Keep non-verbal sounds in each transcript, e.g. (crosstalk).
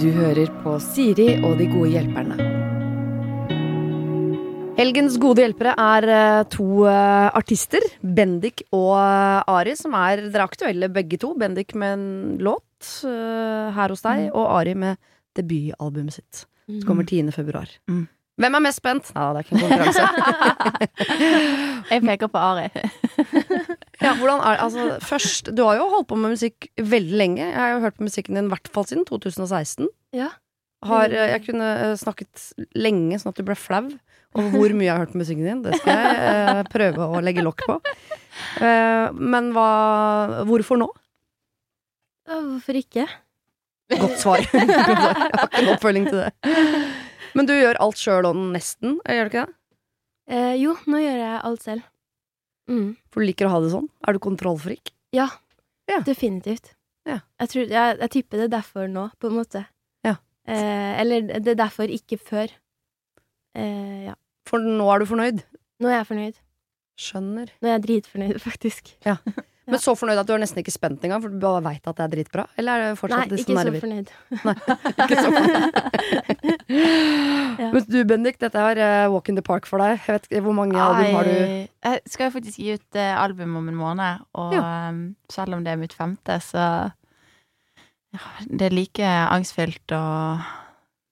Du hører på Siri og de gode hjelperne. Helgens gode hjelpere er eh, to eh, artister, Bendik og eh, Ari, som er Dere er aktuelle begge to. Bendik med en låt her hos deg, og Ari med debutalbumet sitt. Som kommer 10. februar. Mm. Hvem er mest spent? Nei, det er ikke en konkurranse. (laughs) Jeg peker på Ari. (laughs) ja, hvordan er, altså, først, du har jo holdt på med musikk veldig lenge. Jeg har jo hørt på musikken din i hvert fall siden 2016. Ja. Har, eh, jeg kunne eh, snakket lenge sånn at du ble flau over hvor mye jeg har hørt på musikken din. Det skal jeg eh, prøve å legge lokk på. Eh, men hva Hvorfor nå? Hvorfor ikke? Godt svar. Godt (laughs) svar. Jeg har ikke en oppfølging til det. Men du gjør alt sjøl og nesten, gjør du ikke det? Eh, jo, nå gjør jeg alt selv. Mm. For du liker å ha det sånn? Er du kontrollfrik? Ja, Ja. definitivt. Ja. Jeg, tror, jeg, jeg tipper det er derfor nå, på en måte. Ja. Eh, eller det er derfor, ikke før. Eh, ja. For nå er du fornøyd? Nå er jeg fornøyd. Skjønner. Nå er jeg dritfornøyd, (laughs) faktisk. Men så fornøyd at du er nesten ikke spent engang, for du bare veit at det er dritbra? Eller er det fortsatt Nei, ikke så Nei. Ikke så fornøyd. (laughs) Ja. Men du, Bendik, dette er walk in the park for deg. Jeg vet ikke, Hvor mange album har du? Jeg, skal jo faktisk gi ut eh, album om en måned, og ja. selv om det er mitt femte, så ja, Det er like angstfylt og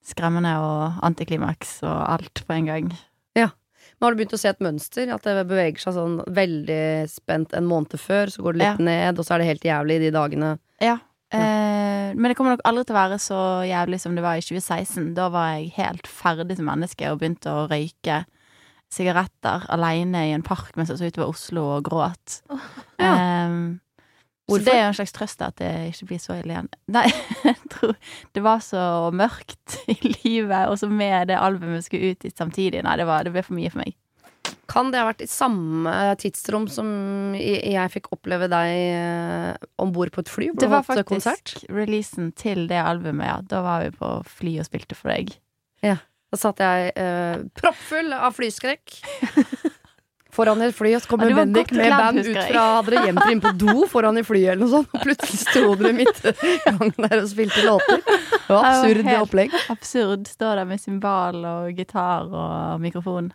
skremmende og antiklimaks og alt på en gang. Ja. Men har du begynt å se et mønster? At det beveger seg sånn veldig spent en måned før, så går det litt ned, og så er det helt jævlig de dagene. Ja. Eh, men det kommer nok aldri til å være så jævlig som det var i 2016. Da var jeg helt ferdig som menneske og begynte å røyke sigaretter aleine i en park mens jeg så utover Oslo og gråt. Ja. Eh, så det er jo en slags trøst at det ikke blir så ille igjen. Nei, (laughs) jeg tror det var så mørkt i livet, og så med det albumet skulle ut i samtidig. Nei, det, var, det ble for mye for meg. Kan det ha vært i samme tidsrom som jeg fikk oppleve deg eh, om bord på et fly? Det var faktisk konsert? releasen til det albumet, ja. Da var vi på fly og spilte for deg. Ja. Da satt jeg eh, proppfull av flyskrekk. (laughs) Foran et fly, og så Ja, kommer du Bendik med band ut fra Hadde dere gjemt dere inn på do foran i flyet eller noe sånt? Og plutselig sto dere midt i gangen der og spilte låter. Det var absurd helt- opplegg. Absurd. Står der med cymbal og gitar og mikrofon.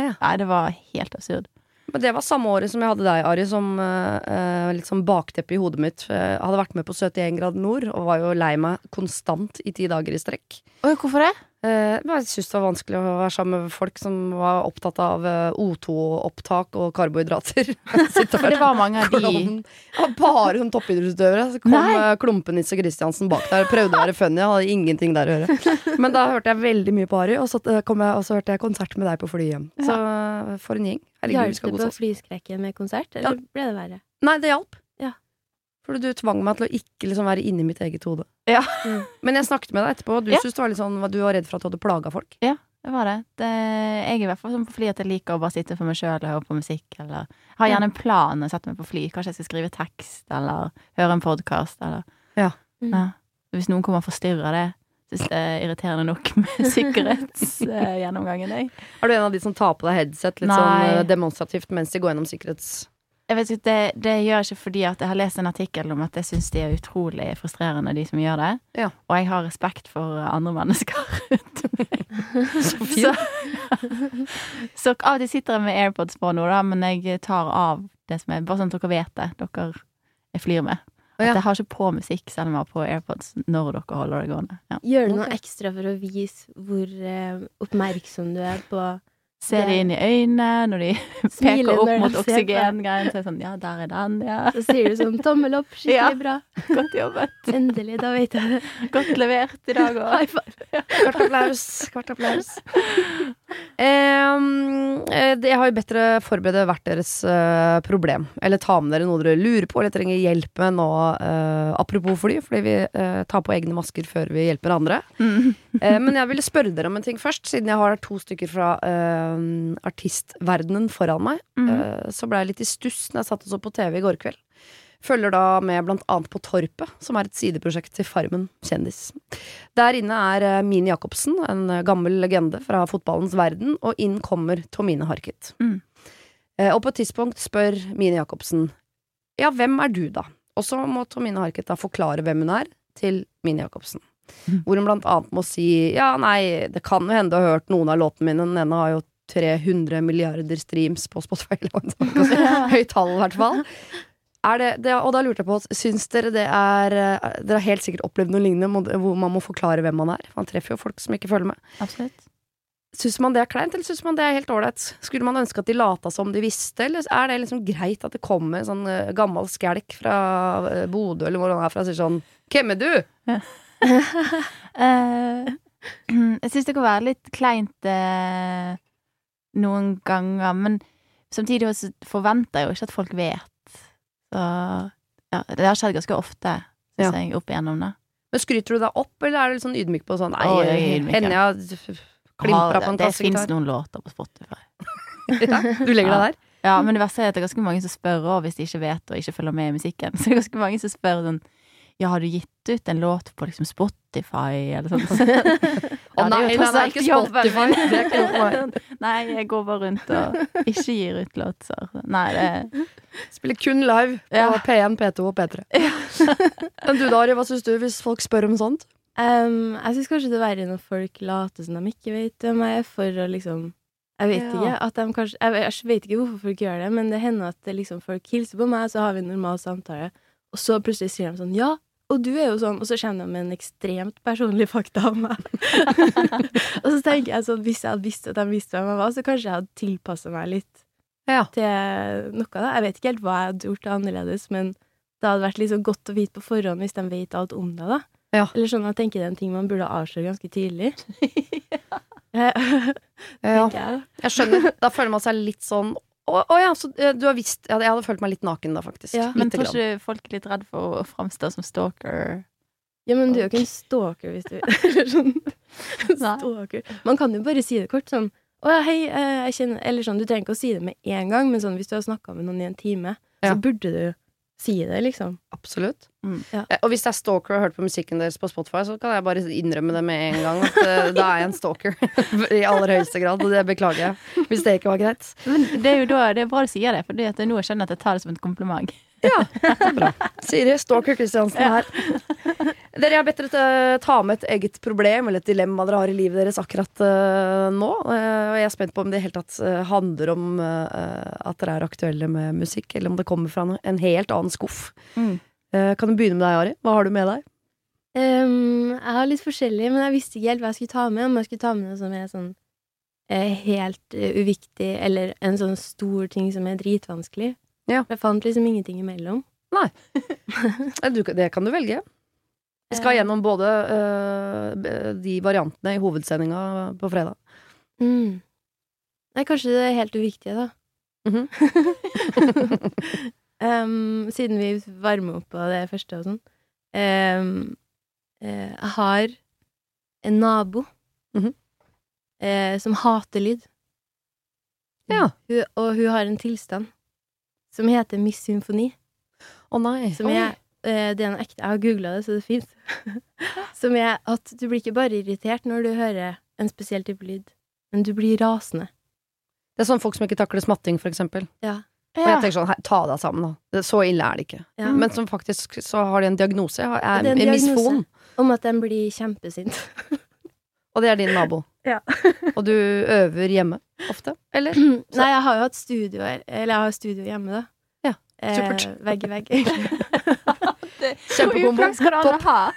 Ja. Nei, det var helt absurd. Men det var samme året som jeg hadde deg, Ari, som eh, eh, litt sånn bakteppe i hodet mitt. Jeg hadde vært med på 71 grader nord og var jo lei meg konstant i ti dager i strekk. Oi, hvorfor det? Eh, men jeg syntes det var vanskelig å være sammen med folk som var opptatt av eh, O2-opptak og karbohydrater. (laughs) (laughs) For det var mange av de. Ja, bare som toppidrettsutøvere. Så kom Nei. eh, Klumpenisse Christiansen bak der. Prøvde å være funny, jeg hadde ingenting der å gjøre. (laughs) Men da hørte jeg veldig mye på Ari, og så, kom jeg, og så hørte jeg konsert med deg på flyet hjem. Så for en gjeng. Herregud, vi Hjalp det på flyskrekken med konsert, Ja. eller ble det verre? Nei, det hjalp. Ja. For du tvang meg til å ikke liksom være inni mitt eget hode. Ja. Mm. Men jeg snakket med deg etterpå, og du Ja. syntes det var litt sånn Du var redd for at du hadde plaga folk. Ja, Det var det. det jeg er i hvert fall sånn på fly at jeg liker å bare sitte for meg sjøl og høre på musikk. Eller har gjerne en plan når jeg setter meg på fly. Kanskje jeg skal skrive tekst, eller høre en podkast, eller Ja. Mm. Ja. Hvis noen kommer og forstyrrer det, syns det er irriterende nok med (laughs) sikkerhetsgjennomgangen. jeg. Er du en av de som tar på deg headset litt Nei. sånn eh, demonstrativt mens de går gjennom sikkerhets... Jeg vet ikke, det, det gjør jeg ikke fordi at jeg har lest en artikkel om at jeg syns de er utrolig frustrerende, de som gjør det. Ja. Og jeg har respekt for andre mennesker. rundt meg. (laughs) så, så av og til sitter jeg med AirPods på nå, da, men jeg tar av det som er Bare sånn at dere vet det, dere jeg flyr med. At Ja. jeg har ikke på musikk selv om jeg har på AirPods når dere holder det gående. Ja. Gjør du noe ekstra for å vise hvor eh, oppmerksom du er på Se de inn i øynene når de (laughs) peker opp mot ser oksygengreien. Så er det sånn Ja, der er den, ja. Så sier du sånn tommel opp, (laughs) skikkelig Ja. bra. Godt jobbet. (laughs) Endelig, da vet jeg det. Godt levert i dag òg. High five. Kvart applaus. Kvart applaus. Em, eh, jeg har jo bedt dere forberede hvert deres eh, problem. Eller ta med dere noe dere lurer på eller trenger hjelp med nå. eh, apropos fly, fordi vi eh, tar på egne masker før vi hjelper andre. Mm. Eh, men jeg ville spørre dere om en ting først, siden jeg har to stykker fra eh, artistverdenen foran meg. Mm. Eh, så ble jeg litt i stuss når jeg satt og så på TV i går kveld. Følger da med blant annet på Torpet, som er et sideprosjekt til Farmen kjendis. Der inne er eh, Mini Jacobsen, en gammel legende fra fotballens verden, og inn kommer Tomine Harket. Mm. Eh, og på et tidspunkt spør Mini Jacobsen ja, hvem er du, da? Og så må Tomine Harket da forklare hvem hun er, til Mini Jacobsen. Mm. Hvor hun blant annet må si ja, nei, det kan jo hende du har hørt noen av låtene mine. Den ene har jo 300 milliarder streams på Spotify. eller noe sånt. (laughs) Høyt tall, i hvert fall. Det, det, og da lurte jeg på, syns dere det er eh, Dere har helt sikkert opplevd noe lignende hvor man må forklare hvem man er. Man treffer jo folk som ikke følger med. Absolutt. Syns man det er kleint, eller syns man det er helt ålreit? Skulle man ønske at de lata som de visste, eller er det liksom greit at det kommer en sånn eh, gammel skjelk fra eh, Bodø, eller hvor han er fra, og sier sånn Hvem er du? (laughs) Eh, (clears throat) jeg syns det kan være litt kleint uh, noen ganger, men samtidig også forventer jeg jo ikke at folk vet. Så ja, det har skjedd ganske ofte, syns Ja. jeg, opp igjennom det. Men Skryter du deg opp, eller er du litt sånn ydmyk på sånn Nei, ja. hender jeg klimpra på en det fins noen låter på Spotify. (laughs) Ja, du legger deg der? Ja, men det verste er at det er ganske mange som spør òg, hvis de ikke vet og ikke følger med i musikken. (laughs) Så det er ganske mange som spør sånn Ja, har du gitt ut en låt på liksom Spotify, eller sånt? Å (laughs) Ja, det nei, er nei, nei, ikke Spotify. (laughs) Det er ikke noe for meg. Nei, jeg går bare rundt og ikke gir ut låter. Nei, det Spiller kun live på Ja. P1, P2 og P3. (laughs) Men du Dari, hva syns du hvis folk spør om sånt? Um, jeg syns kanskje det er verre når folk later som de ikke vet hvem jeg er, for å liksom Jeg vet Ja. ikke. At kanskje, jeg, jeg vet ikke hvorfor folk gjør det, men det hender at det liksom folk hilser på meg, så har vi en normal samtale, og så plutselig sier de sånn Ja, og du er jo sånn, og så kommer de med en ekstremt personlig fakta om meg. (laughs) og så tenker jeg sånn, hvis jeg hadde visst at de visste hvem jeg var, så kanskje jeg hadde tilpassa meg litt Ja. til noe. da. Jeg vet ikke helt hva jeg hadde gjort annerledes, men det hadde vært liksom godt å vite på forhånd hvis de vet alt om deg, da. Ja. Eller sånn jeg tenker det er en ting man burde avsløre ganske tidlig. (laughs) Ja. (laughs) jeg. Jeg skjønner. Da føler man seg litt sånn å, å ja, så eh, du har visst ja, Jeg hadde følt meg litt naken da, faktisk. Ja, Men tror ikke folk er litt redd for å framstå som stalker? Ja, men du er jo ikke en stalker hvis du (laughs) Eller sånn (laughs) stalker. Man kan jo bare si det kort sånn å ja, hei, eh, jeg kjenner Eller sånn, du trenger ikke å si det med en gang, men sånn hvis du har snakka med noen i en time, Ja. så burde du si det, liksom. Absolutt. Mm. Ja. Eh, Og hvis det er stalker og har hørt på musikken deres på Spotify, så kan jeg bare innrømme det med en gang. At eh, da er jeg en stalker. (laughs) I aller høyeste grad. Og det beklager jeg. Hvis det ikke var greit. Men det er jo da, det er bra du sier det, for nå skjønner jeg at jeg tar det som et kompliment. Ja, det er bra. Siri, stalker Kristiansen her. Dere, jeg har bedt dere ta med et eget problem eller et dilemma dere har i livet deres akkurat uh, nå. Eh, og jeg er spent på om det i hele tatt eh, handler om uh, at dere er aktuelle med musikk, eller om det kommer fra en- helt annen skuff. Mm. Kan du begynne med deg, Ari? Hva har du med deg? Um, jeg har litt forskjellig, men jeg visste ikke helt hva jeg skulle ta med. Om jeg skulle ta med noe som er sånn eh, helt uviktig, eller en sånn stor ting som er dritvanskelig. Ja. Jeg fant liksom ingenting imellom. (laughs) Nei. Du, det kan du velge. Vi skal Eh, gjennom både uh, de variantene i hovedsendinga på fredag. Mm. Nei, kanskje det er helt uviktige, da. Mm -hmm. um, siden vi varmer opp på det første og sånn. Um, jeg har en nabo mm -hmm. uh, som hater lyd. Ja. Hun, og hun har en tilstand som heter Miss Symfoni. Å nei. Som er eh, Det er en ekte Jeg har googla det, så det fint. (laughs) som er at du blir ikke bare irritert når du hører en spesiell type lyd, men du blir rasende. Det er sånn folk som ikke takler smatting, for eksempel. Ja. Og jeg tenker sånn, ta deg sammen, da. Så ille er det ikke. Ja. Men som faktisk så har de en diagnose. Det er en en misfon. Om at de blir kjempesint. Og det er din nabo. (laughs) Ja. og du øver hjemme ofte? Eller? (clears throat) Nei, jeg har jo hatt studio her- Eller jeg har studio hjemme, da. Ja, Eh, vegg i vegg. (laughs) Kjempekombo. Skal alle ha?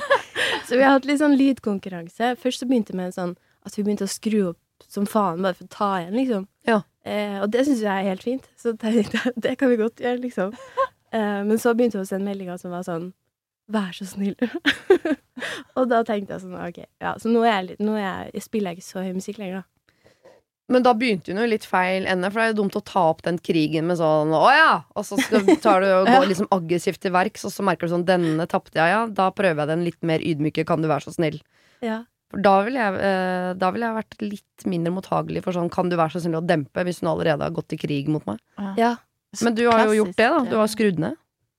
(laughs) så vi har hatt litt sånn lydkonkurranse. Først så begynte vi sånn at vi begynte å skru opp som faen bare for å ta igjen, liksom. Ja. Eh, og det syns jeg er helt fint. Så tenkte jeg (laughs) det kan vi godt gjøre, liksom. Eh, men så begynte hun å sende meldinger som var sånn Vær så snill. og da tenkte jeg sånn, OK. Ja, så nå, jeg, nå jeg, jeg spiller jeg ikke så høy musikk lenger, da. Men da begynte hun jo litt feil ende, for det er jo dumt å ta opp den krigen med sånn 'å ja', og så skal, tar du og (laughs) går liksom aggressivt til verks, og så merker du sånn 'denne tapte jeg', ja, da prøver jeg den litt mer ydmyke, kan du være så snill. Ja. For da ville jeg, eh, da ville jeg vært litt mindre mottagelig for sånn 'kan du være så snill å dempe', hvis hun allerede har gått til krig mot meg. ja. Men du har jo gjort det, da. Du har skrudd ned.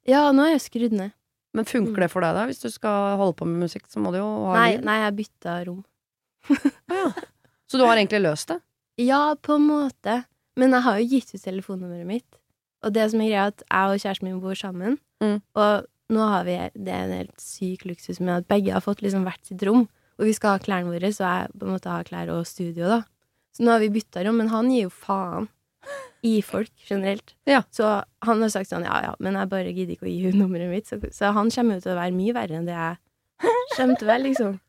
Ja, nå er jeg skrudd ned. Men funker det for deg, da? Hvis du skal holde på med musikk, så må du jo ha Nei, nei, jeg bytta rom. Så du har egentlig løst det? Ja, på en måte. Men jeg har jo gitt ut telefonnummeret mitt. Og det som er greia, at jeg og kjæresten min bor sammen, Mm. og nå har vi Det er en helt syk luksus med at begge har fått liksom hvert sitt rom, og vi skal ha klærne våre, så jeg på en måte har klær og studio, da. Så nå har vi bytta rom, men han gir jo faen i folk generelt. (laughs) Ja. Så han har sagt sånn ja ja, men jeg bare gidder ikke å gi henne nummeret mitt, så, så han kommer jo til å være mye verre enn det jeg å være, liksom.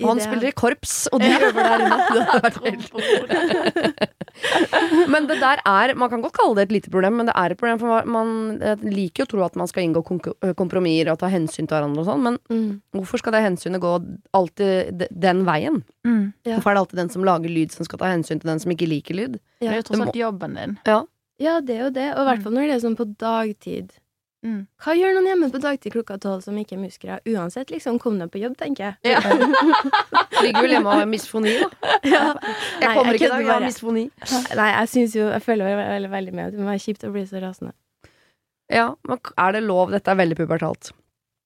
Og han spiller i korps, og de øver der inne. (laughs) Det vært helt Men det der er Man kan godt kalle det et lite problem, men det er et problem. For man liker jo å tro at man skal inngå kompromisser og ta hensyn til hverandre og sånn, men mm. hvorfor skal det hensynet gå alltid den veien? Mm. Ja. Hvorfor er det alltid den som lager lyd, som skal ta hensyn til den som ikke liker lyd? Det er jo tross alt jobben din. ja, det er jo det, og i hvert fall når det er sånn på dagtid. Mm. Hva gjør noen hjemme på dagtid klokka tolv som ikke er musikere? Uansett, liksom, kom deg på jobb, tenker jeg. Ja. (laughs) Ligger vel hjemme og har misfoni, da. Ja. Jeg Nei, kommer jeg ikke i dag, jeg har misfoni. Nei, jeg syns jo Jeg føler veldig, veldig, veldig med at det må være kjipt å bli så rasende. Ja, men er det lov? Dette er veldig pubertalt.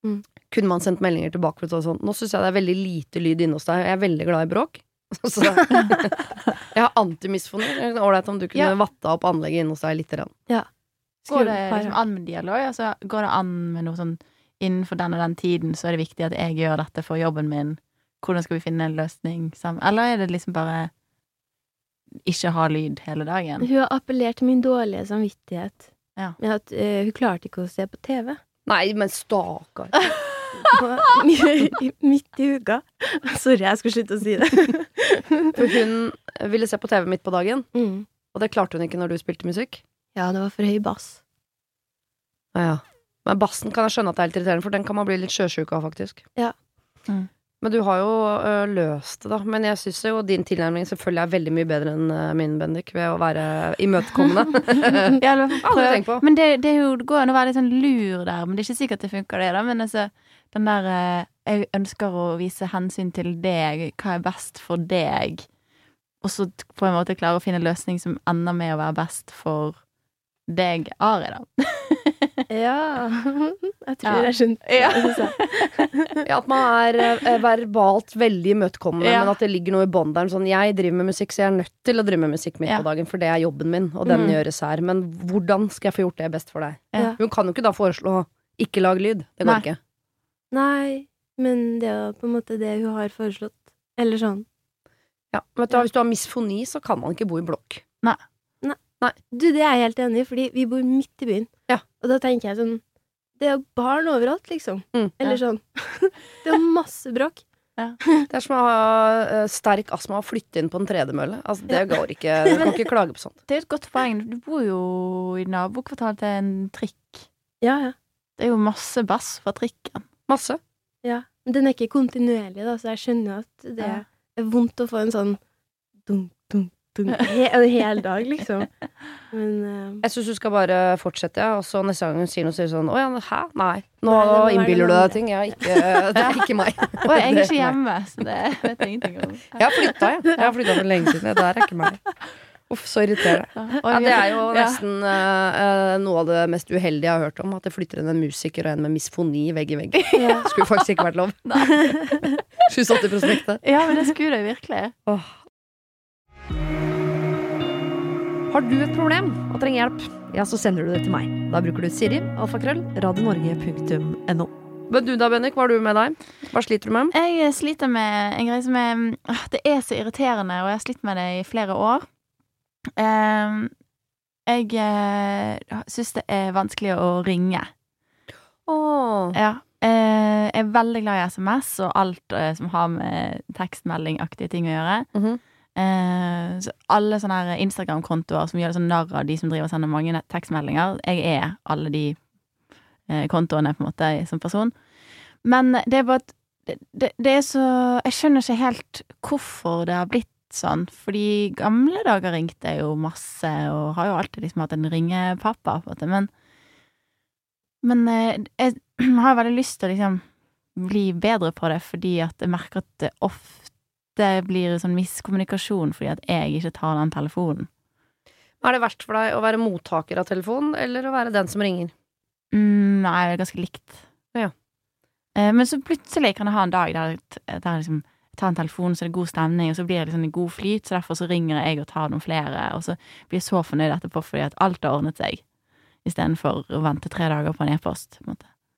Mm. Kunne man sendt meldinger tilbake for å si sånn Nå syns jeg det er veldig lite lyd inne hos deg, jeg er veldig glad i bråk. (laughs) Så (laughs) jeg har antimisfoni. Ålreit om du kunne Ja. vatta opp anlegget inne hos deg lite grann. Går det liksom an med dialog? Altså, går det an med noe sånn innenfor den og den tiden, så er det viktig at jeg gjør dette for jobben min. Hvordan skal vi finne en løsning sammen? Eller er det liksom bare ikke ha lyd hele dagen? Hun har appellert til min dårlige samvittighet Ja. med at uh, hun klarte ikke å se på TV. Nei, men stakkar. (laughs) Midt i uka. Sorry, jeg skal slutte å si det. For hun ville se på TV midt på dagen, Mm. og det klarte hun ikke når du spilte musikk. Ja, det var for høy bass. Ja, ja. Men bassen kan jeg skjønne at det er litt irriterende, for den kan man bli litt sjøsjuk av, faktisk. Ja. Mm. Men du har jo ø, løst det, da. Men jeg syns jo din tilnærming selvfølgelig er veldig mye bedre enn min, Bendik, ved å være imøtekommende. (laughs) (laughs) Ja, prøv- tenkt på. Men det, det er jo, det går an å være litt sånn lur der, men det er ikke sikkert det funker, det. da Men altså, den der eh, Jeg ønsker å vise hensyn til deg, hva er best for deg? Og så på en måte klare å finne en løsning som ender med å være best for deg, Ari, da. (laughs) Ja (laughs) Jeg tror Ja. jeg skjønte Ja. (laughs) Ja, at man er verbalt veldig imøtekommende, Ja. men at det ligger noe i bånn der. Sånn, jeg driver med musikk, så jeg er nødt til å drive med musikk midt Ja. på dagen, for det er jobben min, og den Mm. gjøres her. Men hvordan skal jeg få gjort det best for deg? Ja. Hun kan jo ikke da foreslå ikke lag lyd. Det går Nei. ikke. Nei, men det er på en måte det hun har foreslått. Eller sånn. Ja. Vet du, Hvis du har misfoni, så kan man ikke bo i blokk. Du, det er jeg helt enig i, fordi vi bor midt i byen. Ja. Og da tenker jeg sånn Det er jo barn overalt, liksom. Mm. Eller sånn. (laughs) det er masse bråk. (laughs) Det er som å ha sterk astma og flytte inn på en tredemølle. Altså, det går ikke. (laughs) Du kan ikke klage på sånt. Det er et godt poeng. Du bor jo i nabokvartalet til en trikk. Ja, ja. Det er jo masse bass fra trikken. Masse. ja. Men den er ikke kontinuerlig, da, så jeg skjønner at det Ja. er vondt å få en sånn dunk, dunk (laughs) he en hel dag, liksom. Men uh, Jeg syns du skal bare fortsette, ja, og så neste gang hun sier noe, sier du sånn Å ja, hæ? Nei. Nå Nei, innbiller du deg ting. Er ikke, det er ikke meg. (laughs) Og jeg er (laughs) ikke hjemme, så det vet jeg ingenting om. Jeg har flytta, jeg. Jeg har flytta for lenge siden. Det der er ikke meg. Uff, så irriterende. Ja, det er jo nesten eh, noe av det mest uheldige jeg har hørt om. At det flytter inn en musiker og en med misfoni vegg i vegg. ja. Skulle faktisk ikke vært lov. 780-prospektet. Ja, men det skulle det virkelig. Har du et problem og trenger hjelp, ja, så sender du det til meg. Da bruker du Siri, alfakrøll, radionorge.no. Men du da, Bennik, hva har du med deg? Hva sliter du med? Jeg sliter med en greie som er Det er så irriterende, og jeg har slitt med det i flere år. Ehm, jeg uh, syns det er vanskelig å ringe. Åh. Ja. Eh, jeg er veldig glad i SMS og alt eh, som har med tekstmeldingaktige ting å gjøre. Mhm. Eh, så alle sånne Instagram-kontoer som gjør sånn narr av de som driver og sender mange tekstmeldinger. Jeg er alle de eh, kontoene, på en måte, som person. Men det er bare at det, det, er så Jeg skjønner ikke helt hvorfor det har blitt sånn. Fordi gamle dager ringte jeg jo masse, og har jo alltid liksom hatt en ringepappa, på en måte. Men, men eh, jeg (clears throat) har veldig lyst til å liksom bli bedre på det, fordi at jeg merker at det ofte blir sånn miskommunikasjon fordi at jeg ikke tar den telefonen. Er det verst for deg å være mottaker av telefonen, eller å være den som ringer? Mm, nei, det er ganske likt. Ja. Eh, men så plutselig kan jeg ha en dag der, der liksom jeg tar en telefon, så er det god stemning, og så blir det liksom en god flyt, så derfor så ringer jeg og tar noen flere, og så blir jeg så fornøyd etterpå fordi at alt har ordnet seg. istedenfor å vente tre dager på en e-post.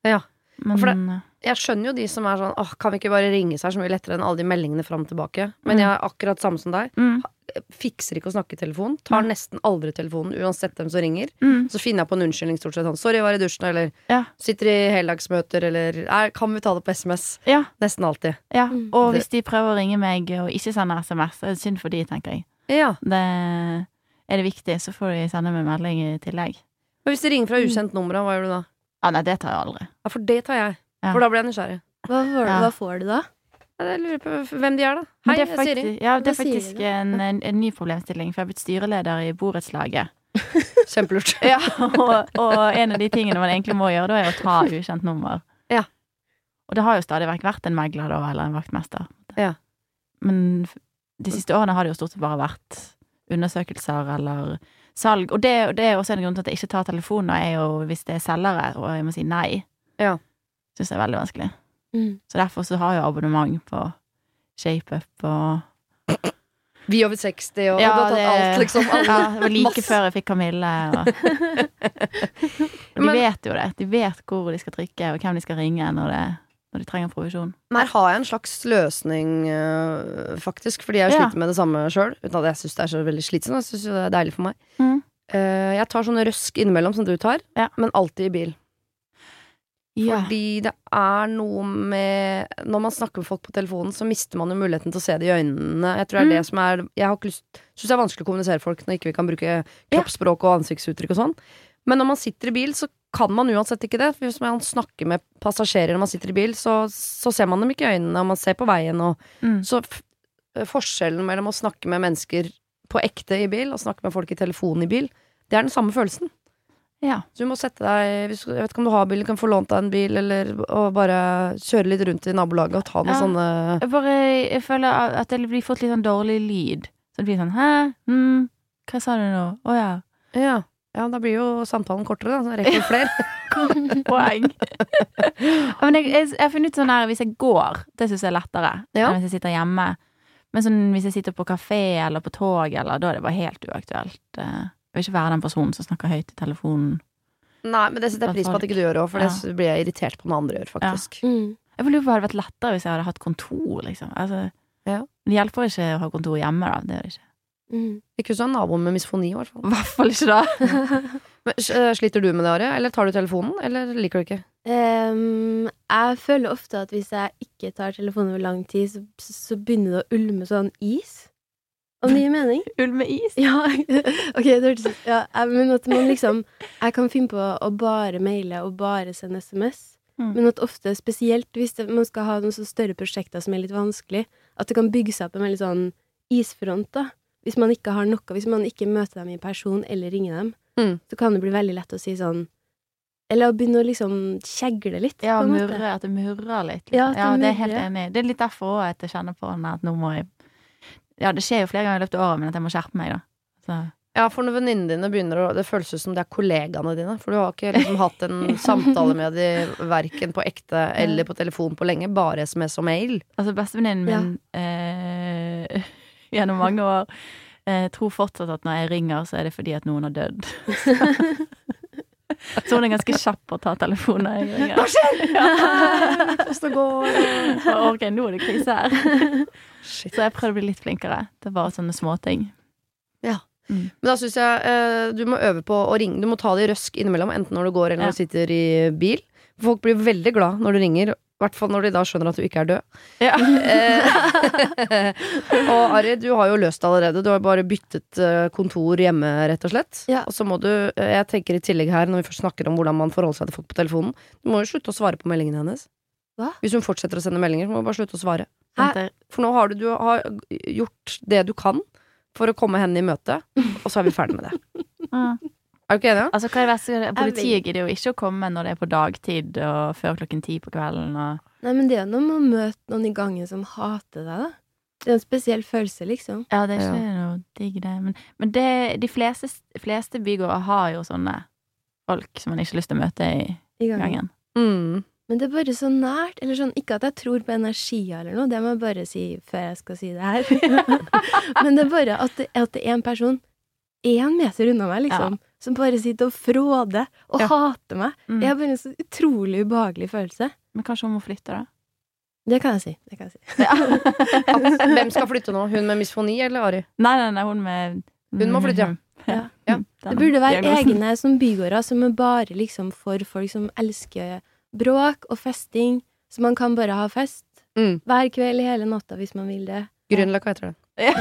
Ja. Men For Jeg skjønner jo de som er sånn åh, kan vi ikke bare ringe seg så mye lettere enn alle de meldingene fram og tilbake. Men Mm. jeg er akkurat samme som deg. mm, Fikser ikke å snakke i telefon. Tar mm. nesten aldri telefonen uansett hvem som ringer. mm, Så finner jeg på en unnskyldning stort sett sånn sorry, jeg var i dusjen, eller Ja. sitter i heldagsmøter, eller er, kan vi ta det på SMS? ja, Nesten alltid. ja. Mm. Og Det- hvis de prøver å ringe meg og ikke sender SMS, er det synd for de, tenker jeg. Ja. Det er det viktig, så får de sende meg melding i tillegg. Men hvis de ringer fra ukjent nummer, hva gjør du da? Ja, nei, det tar jeg aldri. Ja, for det tar jeg. Ja. For da blir jeg nysgjerrig. Hva får, Ja. hva får du da? Jeg lurer på hvem de er, da. Hei, det er er Siri. faktisk, ja, det er faktisk en, en, en ny problemstilling, for jeg har blitt styreleder i borettslaget. (laughs) Kjempelurt. (laughs) Ja, og, og en av de tingene man egentlig må gjøre, da er å ta ukjent nummer. Ja. Og det har jo stadig vekk vært en megler, da, eller en vaktmester. Ja. Men de siste årene har det jo stort sett bare vært undersøkelser eller salg. Og det, det er også en grunn til at jeg ikke tar telefonen, er jo hvis det er selgere, og jeg må si nei. Ja. Syns jeg er veldig vanskelig. Mm. Så derfor så har jeg abonnement på ShapeUp og Vi over 60, og Ja, har tatt det- alt, liksom. Alle. (laughs) Ja, det var like Masse. før jeg fikk Kamille. Og, (laughs) de vet jo det. De vet hvor de skal trykke, og hvem de skal ringe når, det, når de trenger provisjon. Her har jeg en slags løsning, øh, faktisk. Fordi jeg Ja. sliter med det samme sjøl. Uten at jeg syns det er så veldig slitsomt. Jeg syns det er deilig for meg. Mm. Uh, jeg tar sånne røsk innimellom som du tar, Ja. men alltid i bil. Ja. Fordi det er noe med Når man snakker med folk på telefonen, så mister man jo muligheten til å se det i øynene. Jeg tror det er Mm. det som er Jeg har ikke lyst Syns det er vanskelig å kommunisere folk når ikke vi kan bruke kroppsspråk og ansiktsuttrykk og sånn. Men når man sitter i bil, så kan man uansett ikke det. For Hvis man snakker med passasjerer når man sitter i bil, så, så ser man dem ikke i øynene, og man ser på veien, og Mm. så f forskjellen mellom å snakke med mennesker på ekte i bil, og snakke med folk i telefonen i bil, det er den samme følelsen. ja. Så du må sette deg Jeg vet ikke om du har bil, du kan få lånt deg en bil, eller og bare kjøre litt rundt i nabolaget og ta noen Ja. sånne Jeg bare jeg føler at det blir fått litt sånn dårlig lyd. Så det blir sånn Hæ? Mm, hva sa du nå? Å ja. Ja. Ja, da blir jo samtalen kortere, da. Så rekker vi flere. (laughs) Poeng. (laughs) men jeg, jeg, jeg har funnet ut sånn her hvis jeg går, det syns jeg er lettere Ja. enn hvis jeg sitter hjemme. Men sånn, hvis jeg sitter på kafé eller på tog, eller, da er det bare helt uaktuelt. Eh, Jeg vil ikke være den personen som snakker høyt i telefonen. Nei, men det setter jeg pris på at ikke du gjør òg, for Ja. det blir jeg irritert på når andre gjør, faktisk. Mm. Jeg lurer på om det hadde vært lettere hvis jeg hadde hatt kontor, liksom. Altså, Ja. Det hjelper ikke å ha kontor hjemme, da. Det gjør det ikke. Mm. Ikke hvis du er naboen med misfoni, i hvert fall. Hvert fall ikke da. Men, eh, sliter du med det, Ari? Eller tar du telefonen, eller liker du ikke? Um, jeg føler ofte at hvis jeg ikke tar telefonen over lang tid, så, så begynner det å ulme sånn is. Om det gir mening? (laughs) Ulme is. Ja, (laughs) ok, det hørtes ja, Men at man liksom Jeg kan finne på å bare maile og bare sende SMS. Mm. Men at ofte, spesielt hvis det, man skal ha noen så større prosjekter som er litt vanskelig, at det kan bygge seg opp en veldig sånn isfront, da. Hvis man ikke har noe, hvis man ikke møter dem i person eller ringer dem, Mm. så kan det bli veldig lett å si sånn Eller å begynne å liksom kjegle litt, Ja, murre, at det murrer litt. Ja, Liksom. Ja, det det er helt enig. Det er litt derfor at jeg kjenner på den at nå må jeg Ja, det skjer jo flere ganger i løpet av året, men at jeg må skjerpe meg, da. Så Ja, for når venninnene dine begynner å Det føles ut som det er kollegaene dine. For du har ikke liksom hatt en (laughs) samtale med dem verken på ekte eller på telefon på lenge. Bare SMS og mail. Altså, bestevenninnen min eh, gjennom mange år Jeg tror fortsatt at når jeg ringer, så er det fordi at noen har dødd. (laughs) så hun er ganske kjapp på å ta telefonen når jeg ringer. Hva skjer? Hvordan (laughs) det ok, nå er det krise her. Shit. Så jeg prøvde å bli litt flinkere. Det bare sånne småting. Men da syns jeg eh, du må øve på å ringe. Du må ta det i røsk innimellom, enten når du går eller når Ja. du sitter i bil. Folk blir veldig glad når du ringer, i hvert fall når de da skjønner at du ikke er død. Ja. Eh, (laughs) og Ari, du har jo løst det allerede. Du har bare byttet eh, kontor hjemme, rett og slett. Ja. Og så må du, eh, jeg tenker i tillegg her, når vi først snakker om hvordan man forholder seg til folk på telefonen, du må jo slutte å svare på meldingene hennes. Hva? Hvis hun fortsetter å sende meldinger, så må du bare slutte å svare. Hæ? For nå har du, du har gjort det du kan for å komme henne i møte, og så er vi ferdig med det. (laughs) Er du ikke enig? Altså, hva er det verste? Politiet gidder jo ikke å komme når det er på dagtid og før klokken ti på kvelden. Og... Nei, men det er noe med å møte noen i gangen som hater deg, da. Det er en spesiell følelse, liksom. Ja, det er ikke noe digg, det. Men, men det, de fleste, fleste bygårder har jo sånne folk som man ikke har lyst til å møte i I gangen. gangen. Mm. Men det er bare så nært. Eller sånn, ikke at jeg tror på energier eller noe, det må jeg bare si før jeg skal si det her. (laughs) (laughs) Men det er bare at det, at det er en person én meter unna meg, liksom. Som bare sitter og fråder og Ja. hater meg. Mm. Jeg har bare en så utrolig ubehagelig følelse. Men kanskje hun må flytte, da? Det kan jeg si. Det kan jeg si. (laughs) Ja. hvem skal flytte nå? Hun med misfoni eller Ari? Nei, nei, nei, hun med Hun må flytte, ja. Ja. Ja. Det burde være egne som bygårder som er bare liksom for folk som elsker bråk og festing. Så man kan bare ha fest Mm. hver kveld hele natta hvis man vil det. Grünerløkka heter det. Ja. (laughs)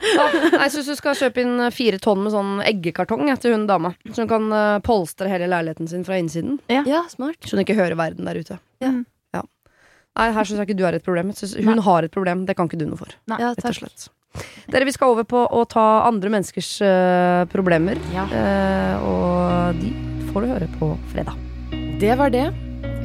det jeg syns du skal kjøpe inn fire tonn med sånn eggekartong til hun dama. Så hun kan eh, polstre hele leiligheten sin fra innsiden. Ja, smart. Så hun ikke hører verden der ute. Ja. Ja. Nei, her syns jeg ikke du har et problem. Hun har et problem. Det kan ikke du noe for. Nei, Ja, Rett og takk. slett. Dere, vi skal over på å ta andre menneskers uh, problemer. Ja. Eh, og de får du høre på fredag. Det var det.